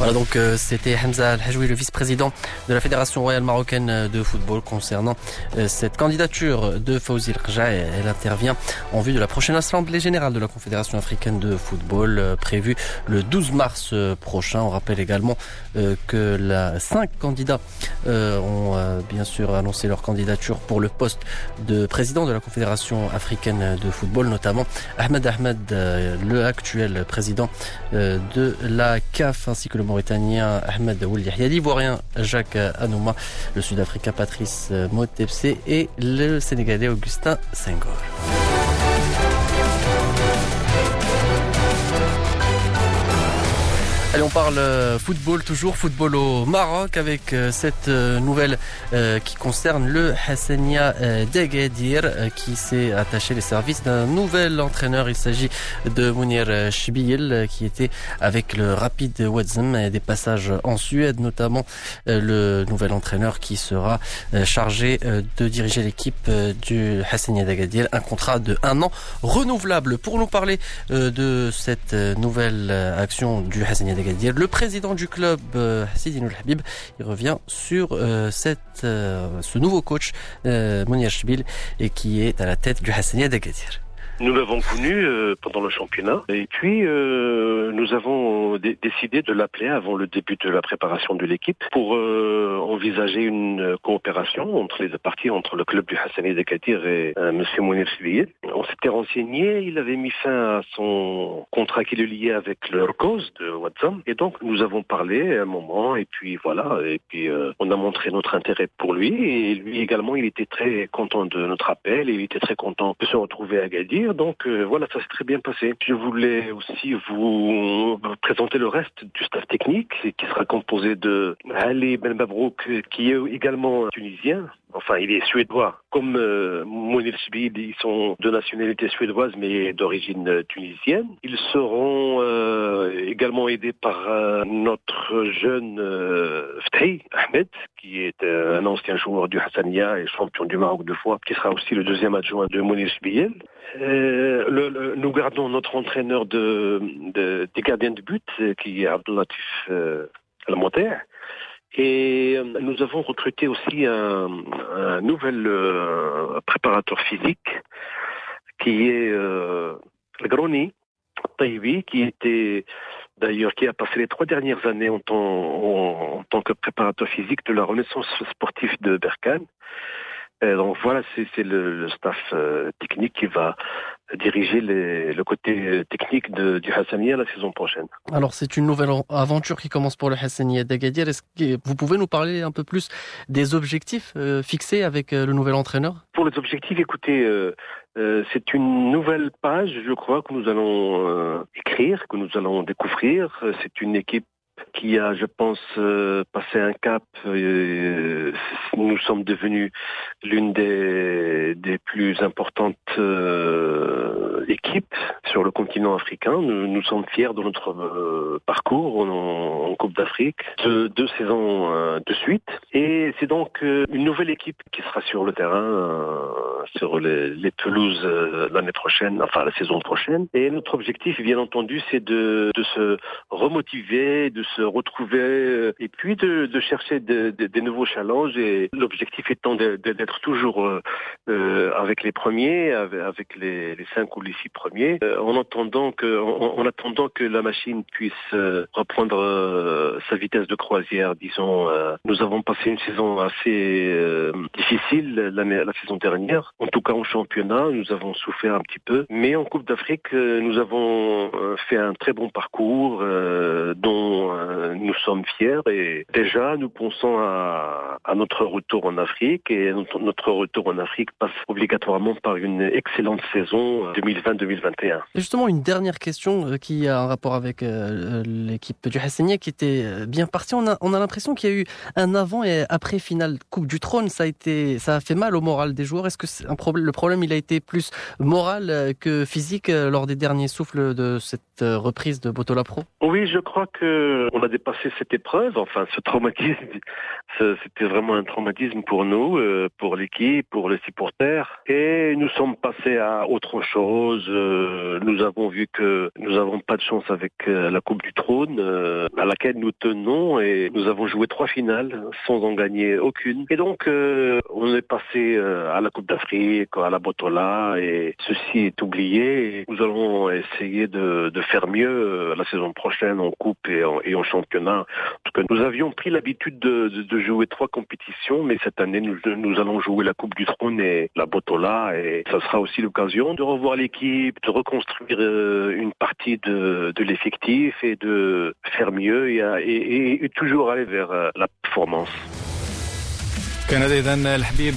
Voilà donc euh, c'était Hamza Al-Hajoui, le vice-président de la Fédération royale marocaine de football concernant euh, cette candidature de Fawzi Rja. Elle intervient en vue de la prochaine assemblée générale de la Confédération africaine de football euh, prévue le 12 mars prochain. On rappelle également que la, cinq candidats ont bien sûr annoncé leur candidature pour le poste de président de la Confédération africaine de football, notamment Ahmed Ahmed, le actuel président de la CAF ainsi que le Mauritanien Ahmed Ould Yahya, l'Ivoirien Jacques Anouma, le Sud-Africain Patrice Motepse et le Sénégalais Augustin Senghor. Parle euh, football toujours, football au Maroc avec euh, cette euh, nouvelle qui concerne le Hassania Degadir qui s'est attaché les services d'un nouvel entraîneur. Il s'agit de Mounir Shbil qui était avec le Rapid Wadzem et des passages en Suède notamment. Le nouvel entraîneur qui sera chargé de diriger l'équipe du Hassania Degadir. Un contrat de un an renouvelable. Pour nous parler de cette nouvelle action du Hassania le président du club, euh, Sidine Habib, il revient sur euh, cette, euh, ce nouveau coach, Mounir Shbil, et qui est à la tête du Hassania d'Agadir. Nous l'avons connu euh, pendant le championnat et puis euh, nous avons décidé de l'appeler avant le début de la préparation de l'équipe pour euh, envisager une coopération entre les deux parties, entre le club du Hassani Dekatir et M. Mounir Sibiye. On s'était renseigné, il avait mis fin à son contrat qui le liait avec le cause de WhatsApp et donc nous avons parlé à un moment et puis voilà et puis on a montré notre intérêt pour lui et lui également il était très content de notre appel et il était très content de se retrouver à Gadir donc euh, voilà, ça s'est très bien passé. Je voulais aussi vous présenter le reste du staff technique qui sera composé de Ali Ben Babrouk qui est également tunisien. Enfin, il est suédois. Comme euh, Mounir ils sont de nationalité suédoise mais d'origine tunisienne. Ils seront euh, également aidés par euh, notre jeune euh, Ahmed, qui est un ancien joueur du Hassania et champion du Maroc deux fois, qui sera aussi le deuxième adjoint de Mounir Sbiel. Euh, nous gardons notre entraîneur de, de, des gardiens de but, qui est Abdelatif euh, Almontaire. Et euh, nous avons recruté aussi un, un nouvel euh, préparateur physique qui est euh, Groni Taibi, qui était d'ailleurs qui a passé les trois dernières années en tant, en, tant que préparateur physique de la Renaissance sportive de Berkane donc voilà, c'est le, staff euh, technique qui va diriger le côté technique de, du Hassania la saison prochaine. Alors c'est une nouvelle aventure qui commence pour le Hassania d'Agadir. Est-ce que vous pouvez nous parler un peu plus des objectifs euh, fixés avec le nouvel entraîneur? Pour les objectifs, écoutez, c'est une nouvelle page, je crois, que nous allons écrire, que nous allons découvrir. C'est une équipe qui a, je pense, euh, passé un cap. Euh, nous sommes devenus l'une des, des plus importantes euh, équipes sur le continent africain. Nous, nous sommes fiers de notre parcours en, Coupe d'Afrique, de deux saisons de suite. Et c'est donc une nouvelle équipe qui sera sur le terrain, sur les, les pelouses l'année prochaine, enfin la saison prochaine. Et notre objectif, bien entendu, c'est de, de se remotiver, de se retrouver euh, et puis de, de chercher des de, de nouveaux challenges et l'objectif étant d'être toujours euh, euh, avec les premiers, avec les, les, cinq ou les six premiers, en attendant que en, attendant que la machine puisse reprendre sa vitesse de croisière, disons. nous avons passé une saison assez difficile la, la saison dernière. En tout cas en championnat, nous avons souffert un petit peu, mais en Coupe d'Afrique, nous avons fait un très bon parcours dont euh, nous sommes fiers et déjà nous pensons à, notre retour en Afrique et notre, retour en Afrique passe obligatoirement par une excellente saison 2020-2021. Euh, justement, une dernière question euh, qui a un rapport avec l'équipe du Hassania qui était bien partie. On a, on a l'impression qu'il y a eu un avant et après finale Coupe du Trône. Ça a été, ça a fait mal au moral des joueurs. Est-ce que le problème il a été plus moral que physique lors des derniers souffles de cette reprise de Botola Pro? Oui, je crois que on a dépassé cette épreuve. Enfin, ce traumatisme, [laughs] c'était vraiment un traumatisme pour nous, euh, pour l'équipe, pour les supporters. Et nous sommes passés à autre chose. Euh, nous avons vu que nous n'avons pas de chance avec euh, la Coupe du Trône, à laquelle nous tenons, et nous avons joué trois finales sans en gagner aucune. Et donc, on est passé à la Coupe d'Afrique, à la Botola, et ceci est oublié. nous allons essayer de, faire mieux la saison prochaine en Coupe et en, et en championnat. En nous avions pris l'habitude de, jouer trois compétitions, mais cette année, nous, allons jouer la Coupe du Trône et la Botola, et ça sera aussi l'occasion de revoir l'équipe, de reconstruire euh, une partie de, l'effectif et de faire mieux et toujours aller vers euh, la performance. كان إذا الحبيب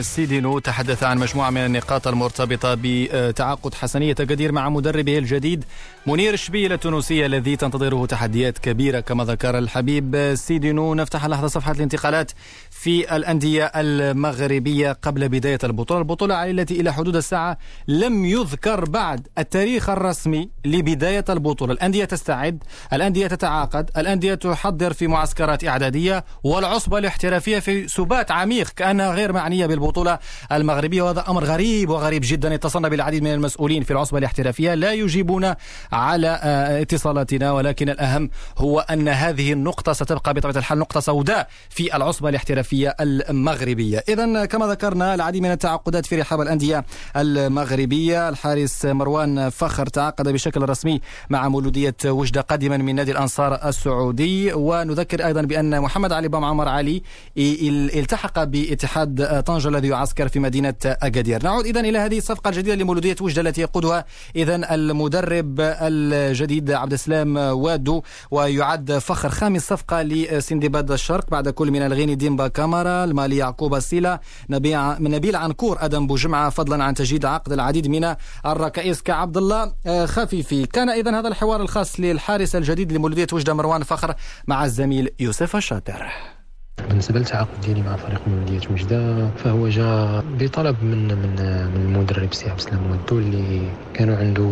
سيدينو تحدث عن مجموعة من النقاط المرتبطة بتعاقد حسنية قدير مع مدربه الجديد منير شبيل التونسي الذي تنتظره تحديات كبيرة كما ذكر الحبيب سيدينو نفتح لحظة صفحة الانتقالات في الأندية المغربية قبل بداية البطولة. البطولة التي إلى حدود الساعة لم يذكر بعد التاريخ الرسمي لبداية البطولة. الأندية تستعد الأندية تتعاقد الأندية تحضر في معسكرات إعدادية والعصبة الاحترافية في سبات عميق كأنها غير معنية بالبطولة المغربية. وهذا أمر غريب وغريب جدا. اتصلنا بالعديد من المسؤولين في العصبة الاحترافية. لا يجيبون على آه، اتصالاتنا ولكن الأهم هو أن هذه النقطة ستبقى بطبيعة الحال نقطة سوداء في العصبة الاحترافية المغربية. إذا كما ذكرنا العديد من التعاقدات في رحاب الأندية المغربية. الحارس مروان فخر تعاقد بشكل رسمي مع مولودية وجدة قادما من نادي الأنصار السعودي. ونذكر أيضا بأن محمد علي بام عمر علي التحق باتحاد طنجة الذي يعسكر في مدينة أكادير. نعود إذا إلى هذه الصفقة الجديدة لمولودية وجدة التي يقودها إذا المدرب الجديد عبد السلام وادو ويعد فخر خامس صفقة لسندباد الشرق بعد كل من الغيني ديمبا كامارا المالي يعقوب السيلا نبيل عنكور أدم بوجمعة فضلا عن تجديد عقد العديد من الركائز كعبد الله آه، خفيفي. كان إذا هذا الحوار الخاص للحارس الجديد لمولودية وجدة مروان فخر مع الزميل يوسف الشاطر. بالنسبة للتعاقد ديالي مع فريق مولوديه وجده فهو جاء بطلب من من من المدرب سي عبد السلام وادو اللي كانوا عنده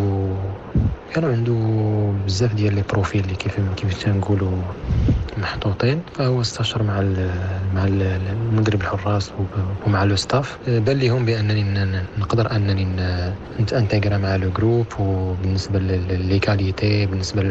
كانوا عنده بزاف ديال les profils اللي كيف كيف تنقولوا محطوطين. فهو استشر مع مع المدرب الحراس ومع le staff بان لهم بأنني نقدر أنني نت intégrer مع le groupe وبالنسبه les qualités بالنسبة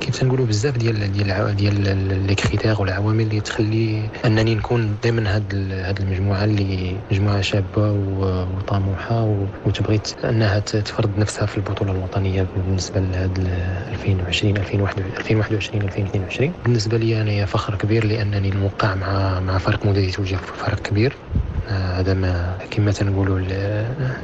كيف تنقولوا بزاف ديال ديال ديال لي كريتير والعوامل اللي تخلي أنني نكون ضمن هاد هاد المجموعة اللي مجموعة شابة وطموحة وتبغي أنها تفرض نفسها في البطولة الوطنية بالنسبة لهاد 2020 2021 2022 بالنسبة لي انايا فخر كبير لأنني نوقع مع مع فريق مديريه وجه فريق كبير. هذا ما كما تنقولوا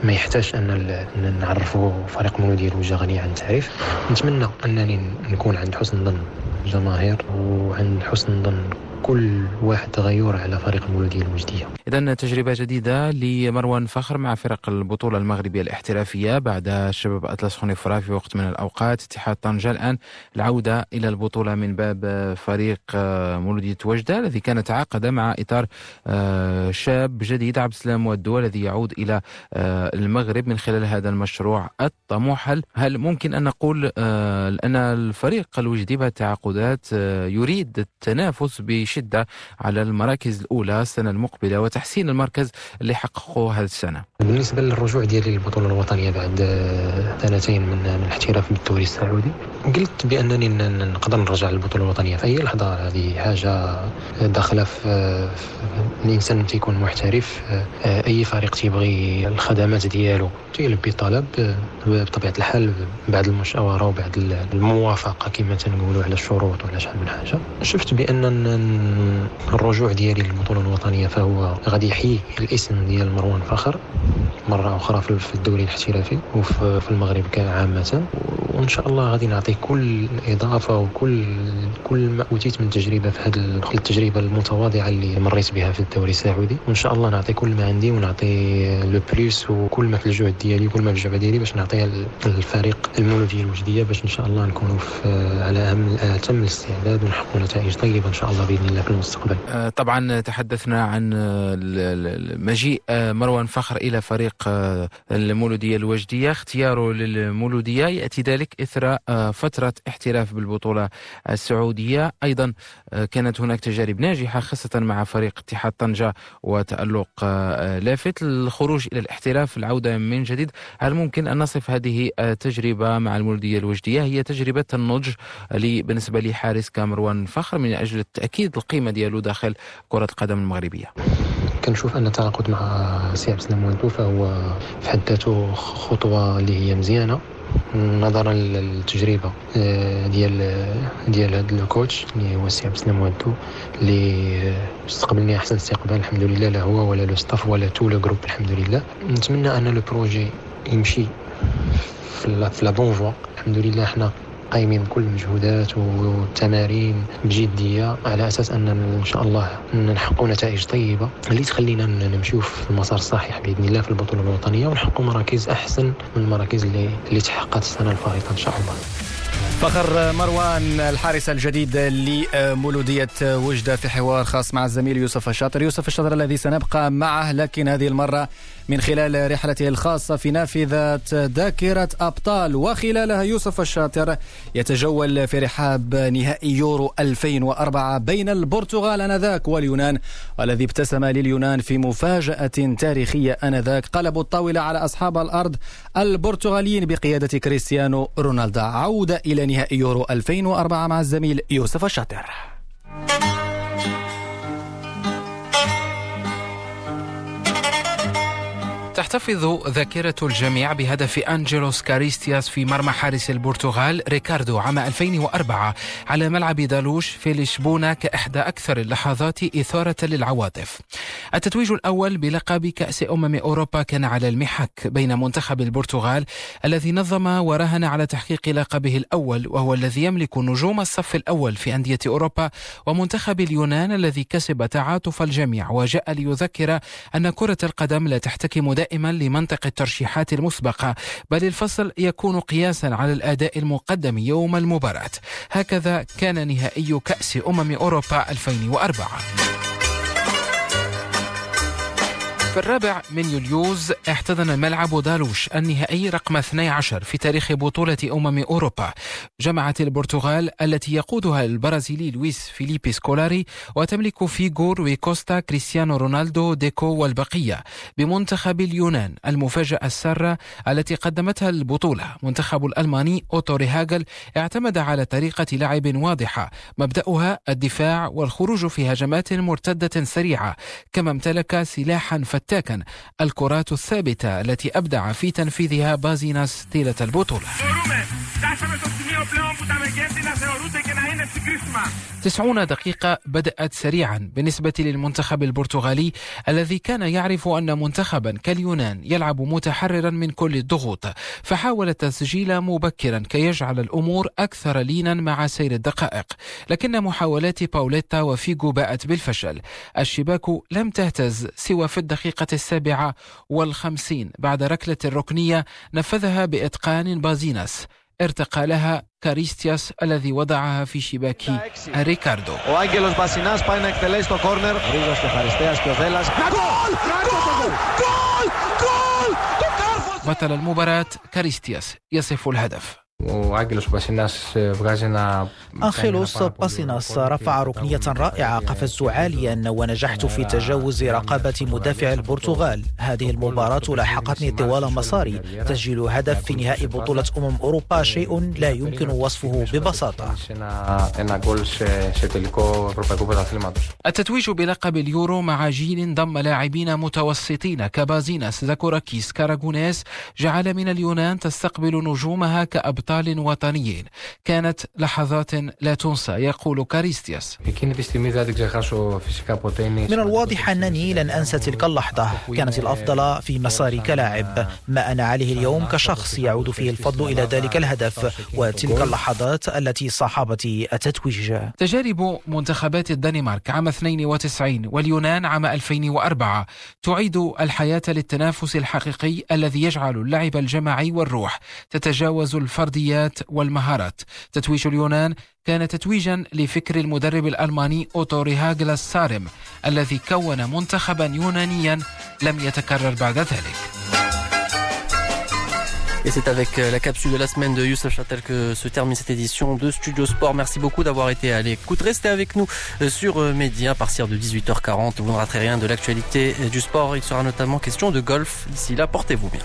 ما يحتاج أن نعرفوا فريق مولوديه الوجه غني عن التعريف. نتمنى أنني نكون عند حسن ظن الجماهير وعند حسن ظن كل واحد تغير على فريق المولودية الوجدية إذا تجربة جديدة لمروان فخر مع فرق البطولة المغربية الاحترافية بعد شباب أطلس خنفرة في وقت من الأوقات. اتحاد طنجة الآن العودة إلى البطولة من باب فريق آه، مولودية وجدة الذي كان تعاقد مع إطار آه، شاب جديد عبد السلام ودو الذي يعود إلى آه، المغرب من خلال هذا المشروع الطموح هل, هل ممكن أن نقول أن الفريق الوجدي بالتعاقدات يريد التنافس بش بشدة على المراكز الأولى السنة المقبلة وتحسين المركز اللي حققه هذه السنة. بالنسبة للرجوع ديالي للبطولة الوطنية بعد سنتين من الاحتراف بالدوري السعودي قلت بأنني نقدر نرجع للبطولة الوطنية. في أي لحظة هذه حاجة داخلة في الإنسان تيكون محترف أي فريق تيبغي الخدمات ديالو. تيلبي طلب بطبيعة الحال بعد المشاورة وبعد الموافقة كما تنقولوا على الشروط ولا شحال من حاجة. شفت بأن الرجوع ديالي للبطولة الوطنية فهو غادي يحيي الاسم ديال مروان فخر مرة أخرى في الدوري الاحترافي وفي المغرب عامه وإن شاء الله غادي نعطي كل إضافة وكل كل ما أوتيت من تجربة في هذه التجربة المتواضعة اللي مريت بها في الدوري السعودي وإن شاء الله نعطي كل ما عندي ونعطي لو بليس وكل ما في الجهد ديالي وكل ما في الجعبة ديالي باش نعطيها للفريق المولوديه الوجدية باش إن شاء الله نكونوا على آتم الاستعداد ونحققوا نتائج طيبة إن شاء الله بإذن الله في المستقبل. آه، طبعا تحدثنا عن آه، مجيء آه، مروان فخر إلى فريق المولودية الوجدية، اختياره للمولودية يأتي ذلك إثر فترة احتراف بالبطولة السعودية، أيضا كانت هناك تجارب ناجحة خاصة مع فريق اتحاد طنجة وتألق لافت، الخروج إلى الاحتراف العودة من جديد، هل ممكن أن نصف هذه التجربه مع المولودية الوجدية؟ هي تجربة النضج بالنسبة لحارس كامروان فخر من أجل التأكيد القيمة ديالو داخل كرة القدم المغربية. كنشوف أن التعاقد مع سي عبد السلام وانتو فهو في حد ذاته خطوة اللي هي مزيانة نظرا للتجربة آه، ديال ديال هذا ال coach اللي هو السي عبد السلام وانتو اللي استقبلني أحسن استقبال الحمد لله لا هو ولا le staff ولا tout le groupe الحمد لله. نتمنى أن le projet يمشي في la bonne voie الحمد لله حنا قايمين بكل المجهودات والتمارين بجديه على أساس أن إن شاء الله نحققوا نتائج طيبة. اللي تخلينا نمشيو في المسار الصحيح بإذن الله في البطولة الوطنية ونحققوا مراكز أحسن من المراكز اللي اللي تحققت السنة الفارطه إن شاء الله. فخر مروان الحارس الجديد لمولودية وجدة في حوار خاص مع الزميل يوسف الشاطر. يوسف الشاطر الذي سنبقى معه لكن هذه المرة من خلال رحلته الخاصة في نافذة ذاكرة أبطال. وخلالها يوسف الشاطر يتجول في رحاب نهائي يورو 2004 بين البرتغال آنذاك واليونان والذي ابتسم لليونان في مفاجأة تاريخية آنذاك. قلبوا الطاولة على أصحاب الأرض البرتغاليين بقيادة كريستيانو رونالدو. عودة إلى نهائي يورو 2004 مع الزميل يوسف الشاطر. تحتفظ ذاكرة الجميع بهدف أنجلوس كاريستياس في مرمى حارس البرتغال ريكاردو عام 2004 على ملعب دالوش في لشبونة كإحدى أكثر اللحظات إثارة للعواطف. التتويج الأول بلقب كأس أمم أوروبا كان على المحك بين منتخب البرتغال الذي نظم وراهن على تحقيق لقبه الأول وهو الذي يملك نجوم الصف الأول في أندية أوروبا ومنتخب اليونان الذي كسب تعاطف الجميع. وجاء ليذكر أن كرة القدم لا تحتكم دائما لمنطق الترشيحات المسبقة بل الفصل يكون قياسا على الأداء المقدم يوم المباراة. هكذا كان نهائي كأس أمم أوروبا 2004 في الرابع من يوليوز احتضن ملعب دالوش النهائي رقم 12 في تاريخ بطولة أمم أوروبا. جمعت البرتغال التي يقودها البرازيلي لويس فيليبي سكولاري وتملك فيغور وكوستا كريستيانو رونالدو ديكو والبقية بمنتخب اليونان المفاجأة السارة التي قدمتها البطولة. منتخب الألماني أوتو ريهاجل اعتمد على طريقة لعب واضحة. مبدأها الدفاع والخروج في هجمات مرتدة سريعة كما امتلك سلاحا فتاة فتاكا الكرات الثابتة التي أبدع في تنفيذها بازيناس طيلة البطولة 90 دقيقة بدأت سريعا بالنسبة للمنتخب البرتغالي الذي كان يعرف أن منتخبا كاليونان يلعب متحررا من كل الضغوط فحاول التسجيل مبكرا كي يجعل الأمور أكثر لينا مع سير الدقائق. لكن محاولات باوليتا وفيجو باءت بالفشل. الشباك لم تهتز سوى في الدقيقة السابعة والخمسين بعد ركلة الركنية نفذها بإتقان بازيناس. ارتقى لها كاريستياس الذي وضعها في شباك ريكاردو. بطل المباراة كاريستياس يصف الهدف أخيلوس باسيناس رفع ركنية رائعة قفزت عاليا ونجحت في تجاوز رقابة مدافع البرتغال. هذه المباراة لاحقتني طوال مساري. تسجيل هدف في نهائي بطولة أمم أوروبا شيء لا يمكن وصفه ببساطة. التتويج بلقب اليورو مع جيل ضم لاعبين متوسطين كبازيناس زاكوراكيس كاراغونيس جعل من اليونان تستقبل نجومها كأبطال أبطال وطنيين. كانت لحظات لا تنسى يقول كاريستياس. من الواضح أنني لن أنسى تلك اللحظة. كانت الأفضل في مساري كلاعب ما أنا عليه اليوم كشخص يعود فيه الفضل إلى ذلك الهدف. وتلك اللحظات التي صاحبت التتويج. تجارب منتخبات الدنمارك عام 92 واليونان عام 2004 تعيد الحياة للتنافس الحقيقي الذي يجعل اللعب الجماعي والروح تتجاوز الفرديات والمهارات. تتويج اليونان كان تتويجا لفكر المدرب الألماني أوتو ريهاغلا الصارم الذي كون منتخبا يونانيا لم يتكرر بعد ذلك Et c'est avec la capsule de la semaine de Youssef Châtel que se termine cette édition de Studio Sport. Merci beaucoup d'avoir été à l'écoute. Restez avec nous sur Média à partir de 18h40. Vous ne raterez rien de l'actualité du sport. Il sera notamment question de golf. D'ici là, portez-vous bien.